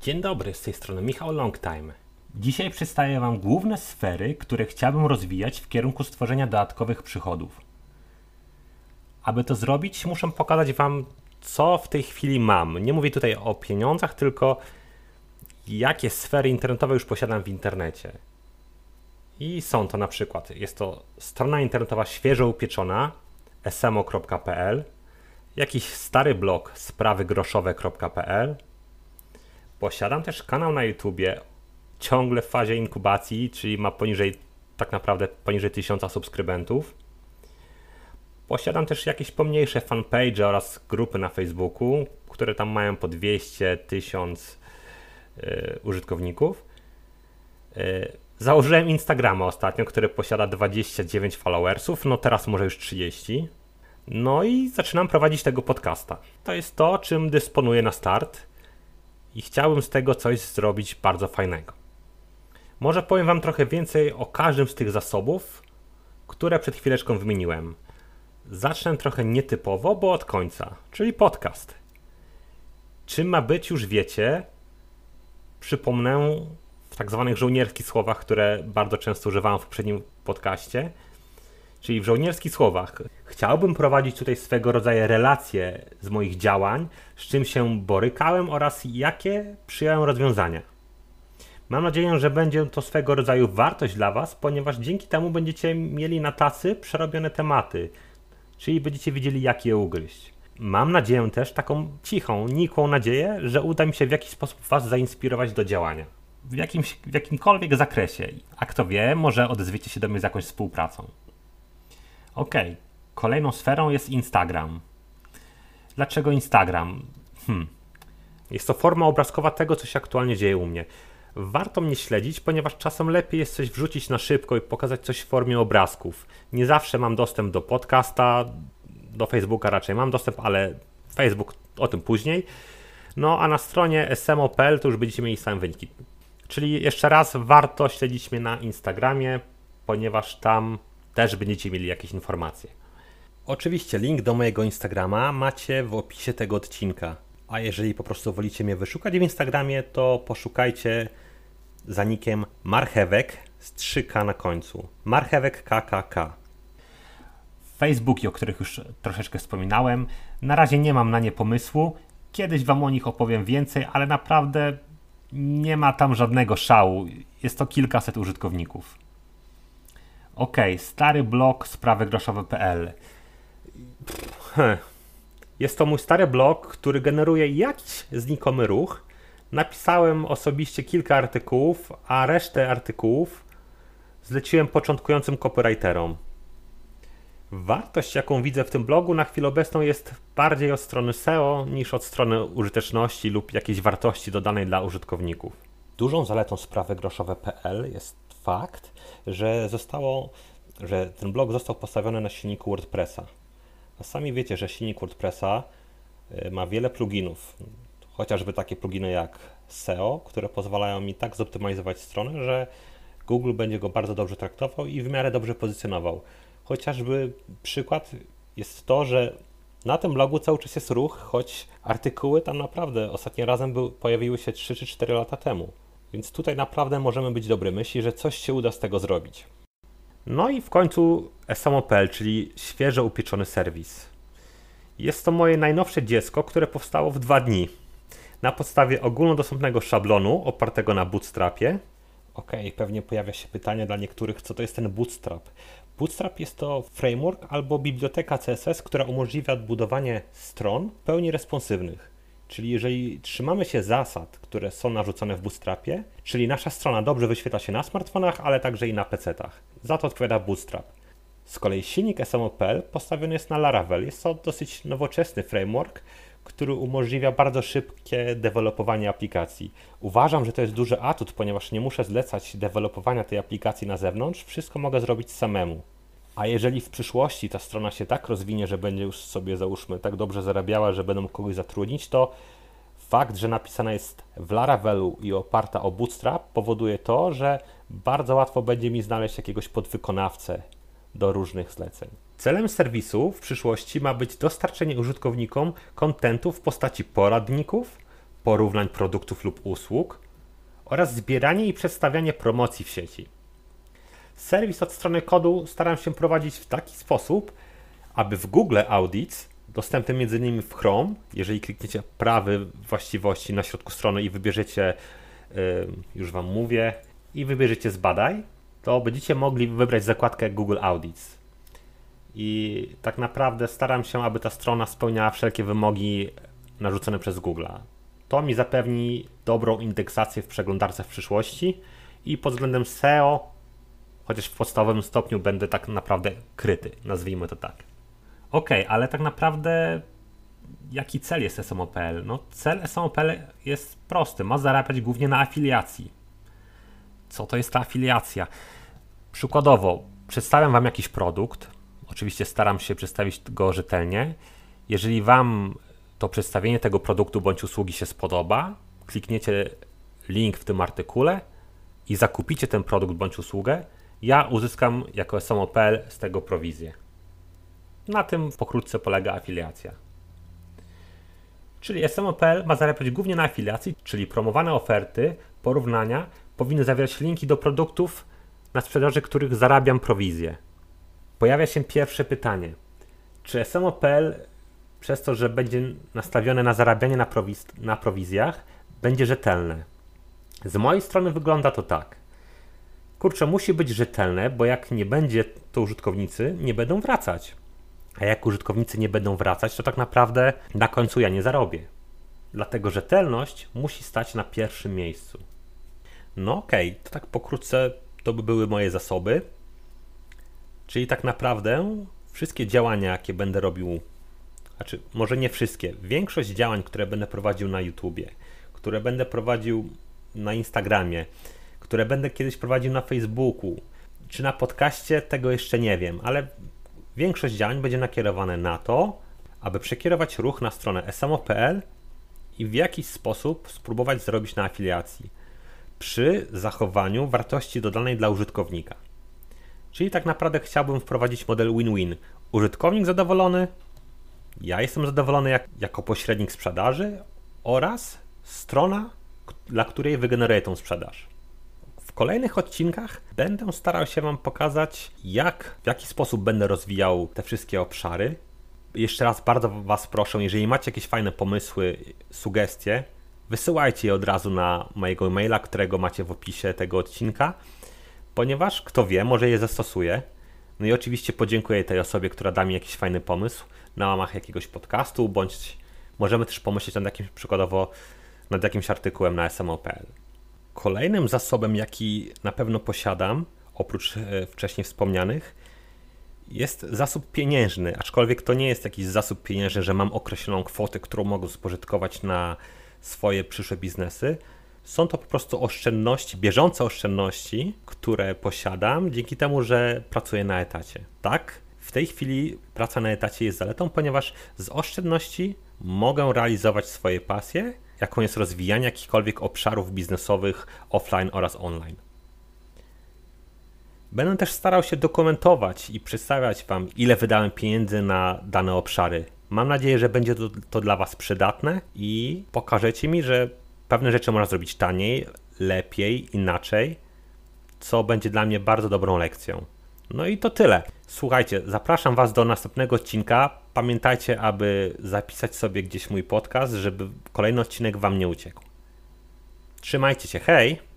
Dzień dobry, z tej strony Michał Longtime. Dzisiaj przedstawię Wam główne sfery, które chciałbym rozwijać w kierunku stworzenia dodatkowych przychodów. Aby to zrobić, muszę pokazać Wam, co w tej chwili mam. Nie mówię tutaj o pieniądzach, tylko jakie sfery internetowe już posiadam w internecie. I są to na przykład, jest to strona internetowa świeżo upieczona, smo.pl, jakiś stary blog sprawygroszowe.pl, Posiadam też kanał na YouTubie, ciągle w fazie inkubacji, czyli ma poniżej, tak naprawdę poniżej 1000 subskrybentów. Posiadam też jakieś pomniejsze fanpage oraz grupy na Facebooku, które tam mają po 200, 1000 yy, użytkowników. Yy, założyłem Instagrama ostatnio, który posiada 29 followersów, no teraz może już 30. No i zaczynam prowadzić tego podcasta. To jest to, czym dysponuję na start i chciałbym z tego coś zrobić bardzo fajnego. Może powiem Wam trochę więcej o każdym z tych zasobów, które przed chwileczką wymieniłem. Zacznę trochę nietypowo, bo od końca, czyli podcast. Czym ma być, już wiecie. Przypomnę w tak zwanych żołnierskich słowach, które bardzo często używałem w poprzednim podcaście. Czyli w żołnierskich słowach chciałbym prowadzić tutaj swego rodzaju relacje z moich działań, z czym się borykałem oraz jakie przyjąłem rozwiązania. Mam nadzieję, że będzie to swego rodzaju wartość dla Was, ponieważ dzięki temu będziecie mieli na tacy przerobione tematy, czyli będziecie wiedzieli, jak je ugryźć. Mam nadzieję też, taką cichą, nikłą nadzieję, że uda mi się w jakiś sposób Was zainspirować do działania. W, jakimś, w jakimkolwiek zakresie. A kto wie, może odezwiecie się do mnie z jakąś współpracą. Ok, kolejną sferą jest Instagram. Dlaczego Instagram? Hmm. Jest to forma obrazkowa tego, co się aktualnie dzieje u mnie. Warto mnie śledzić, ponieważ czasem lepiej jest coś wrzucić na szybko i pokazać coś w formie obrazków. Nie zawsze mam dostęp do podcasta, do Facebooka raczej mam dostęp, ale Facebook o tym później. No a na stronie smo.pl to już będziecie mieli same wyniki. Czyli jeszcze raz warto śledzić mnie na Instagramie, ponieważ tam też będziecie mieli jakieś informacje. Oczywiście link do mojego Instagrama macie w opisie tego odcinka. A jeżeli po prostu wolicie mnie wyszukać w Instagramie, to poszukajcie za nikiem marchewek z 3K na końcu. Marchewek KKK. Facebooki, o których już troszeczkę wspominałem. Na razie nie mam na nie pomysłu. Kiedyś Wam o nich opowiem więcej, ale naprawdę nie ma tam żadnego szału. Jest to kilkaset użytkowników. Ok, stary blog sprawygroszowe.pl. Jest to mój stary blog, który generuje jakiś znikomy ruch. Napisałem osobiście kilka artykułów, a resztę artykułów zleciłem początkującym copywriterom. Wartość, jaką widzę w tym blogu na chwilę obecną jest bardziej od strony SEO niż od strony użyteczności lub jakiejś wartości dodanej dla użytkowników. Dużą zaletą sprawygroszowe.pl jest fakt, że zostało, że ten blog został postawiony na silniku WordPressa. A sami wiecie, że silnik WordPressa y, ma wiele pluginów, chociażby takie pluginy jak SEO, które pozwalają mi tak zoptymalizować stronę, że Google będzie go bardzo dobrze traktował i w miarę dobrze pozycjonował. Chociażby przykład jest to, że na tym blogu cały czas jest ruch, choć artykuły tam naprawdę ostatnim razem był, pojawiły się 3 czy 4 lata temu. Więc tutaj naprawdę możemy być dobry myśli, że coś się uda z tego zrobić. No i w końcu SMOPL, czyli świeżo upieczony serwis. Jest to moje najnowsze dziecko, które powstało w dwa dni. Na podstawie ogólnodostępnego szablonu opartego na Bootstrapie. Ok, pewnie pojawia się pytanie dla niektórych, co to jest ten Bootstrap. Bootstrap jest to framework albo biblioteka CSS, która umożliwia odbudowanie stron pełni responsywnych. Czyli jeżeli trzymamy się zasad, które są narzucone w Bootstrapie, czyli nasza strona dobrze wyświetla się na smartfonach, ale także i na PC-tach. Za to odpowiada Bootstrap. Z kolei silnik SMOPL postawiony jest na Laravel. Jest to dosyć nowoczesny framework, który umożliwia bardzo szybkie dewelopowanie aplikacji. Uważam, że to jest duży atut, ponieważ nie muszę zlecać dewelopowania tej aplikacji na zewnątrz, wszystko mogę zrobić samemu. A jeżeli w przyszłości ta strona się tak rozwinie, że będzie już sobie załóżmy tak dobrze zarabiała, że będą kogoś zatrudnić, to fakt, że napisana jest w Laravelu i oparta o Bootstrap powoduje to, że bardzo łatwo będzie mi znaleźć jakiegoś podwykonawcę do różnych zleceń. Celem serwisu w przyszłości ma być dostarczenie użytkownikom kontentu w postaci poradników, porównań produktów lub usług oraz zbieranie i przedstawianie promocji w sieci. Serwis od strony kodu staram się prowadzić w taki sposób, aby w Google Audits, dostępny m.in. w Chrome, jeżeli klikniecie prawy właściwości na środku strony i wybierzecie, już Wam mówię, i wybierzecie zbadaj, to będziecie mogli wybrać zakładkę Google Audits. I tak naprawdę staram się, aby ta strona spełniała wszelkie wymogi narzucone przez Google. To mi zapewni dobrą indeksację w przeglądarce w przyszłości i pod względem SEO, chociaż w podstawowym stopniu będę tak naprawdę kryty, nazwijmy to tak. Ok, ale tak naprawdę jaki cel jest SMOPL? No cel SMOPL jest prosty, ma zarabiać głównie na afiliacji. Co to jest ta afiliacja? Przykładowo, przedstawiam Wam jakiś produkt, oczywiście staram się przedstawić go rzetelnie. Jeżeli Wam to przedstawienie tego produktu bądź usługi się spodoba, klikniecie link w tym artykule i zakupicie ten produkt bądź usługę, ja uzyskam jako SMOPL z tego prowizję. Na tym pokrótce polega afiliacja. Czyli SMOPL ma zarabiać głównie na afiliacji, czyli promowane oferty, porównania powinny zawierać linki do produktów, na sprzedaży których zarabiam prowizję. Pojawia się pierwsze pytanie. Czy SMOPL przez to, że będzie nastawione na zarabianie na, prowiz na prowizjach, będzie rzetelne? Z mojej strony wygląda to tak. Kurczę, musi być rzetelne, bo jak nie będzie, to użytkownicy nie będą wracać. A jak użytkownicy nie będą wracać, to tak naprawdę na końcu ja nie zarobię. Dlatego rzetelność musi stać na pierwszym miejscu. No okej, okay, to tak pokrótce to by były moje zasoby. Czyli tak naprawdę wszystkie działania, jakie będę robił, znaczy może nie wszystkie, większość działań, które będę prowadził na YouTubie, które będę prowadził na Instagramie, które będę kiedyś prowadził na Facebooku, czy na podcaście, tego jeszcze nie wiem, ale większość działań będzie nakierowane na to, aby przekierować ruch na stronę samo.pl i w jakiś sposób spróbować zrobić na afiliacji przy zachowaniu wartości dodanej dla użytkownika. Czyli tak naprawdę chciałbym wprowadzić model win-win. Użytkownik zadowolony, ja jestem zadowolony jak, jako pośrednik sprzedaży oraz strona, dla której wygeneruję tą sprzedaż. W kolejnych odcinkach będę starał się Wam pokazać, jak, w jaki sposób będę rozwijał te wszystkie obszary. Jeszcze raz bardzo Was proszę, jeżeli macie jakieś fajne pomysły, sugestie, wysyłajcie je od razu na mojego maila, którego macie w opisie tego odcinka, ponieważ kto wie, może je zastosuję. No i oczywiście podziękuję tej osobie, która da mi jakiś fajny pomysł na łamach jakiegoś podcastu, bądź możemy też pomyśleć nad jakimś przykładowo nad jakimś artykułem na smo.pl. Kolejnym zasobem, jaki na pewno posiadam, oprócz e, wcześniej wspomnianych, jest zasób pieniężny, aczkolwiek to nie jest jakiś zasób pieniężny, że mam określoną kwotę, którą mogę spożytkować na swoje przyszłe biznesy. Są to po prostu oszczędności, bieżące oszczędności, które posiadam dzięki temu, że pracuję na etacie. Tak, w tej chwili praca na etacie jest zaletą, ponieważ z oszczędności mogę realizować swoje pasje, jaką jest rozwijanie jakichkolwiek obszarów biznesowych offline oraz online. Będę też starał się dokumentować i przedstawiać Wam, ile wydałem pieniędzy na dane obszary. Mam nadzieję, że będzie to, to dla Was przydatne i pokażecie mi, że pewne rzeczy można zrobić taniej, lepiej, inaczej, co będzie dla mnie bardzo dobrą lekcją. No i to tyle. Słuchajcie, zapraszam Was do następnego odcinka. Pamiętajcie, aby zapisać sobie gdzieś mój podcast, żeby kolejny odcinek Wam nie uciekł. Trzymajcie się, hej!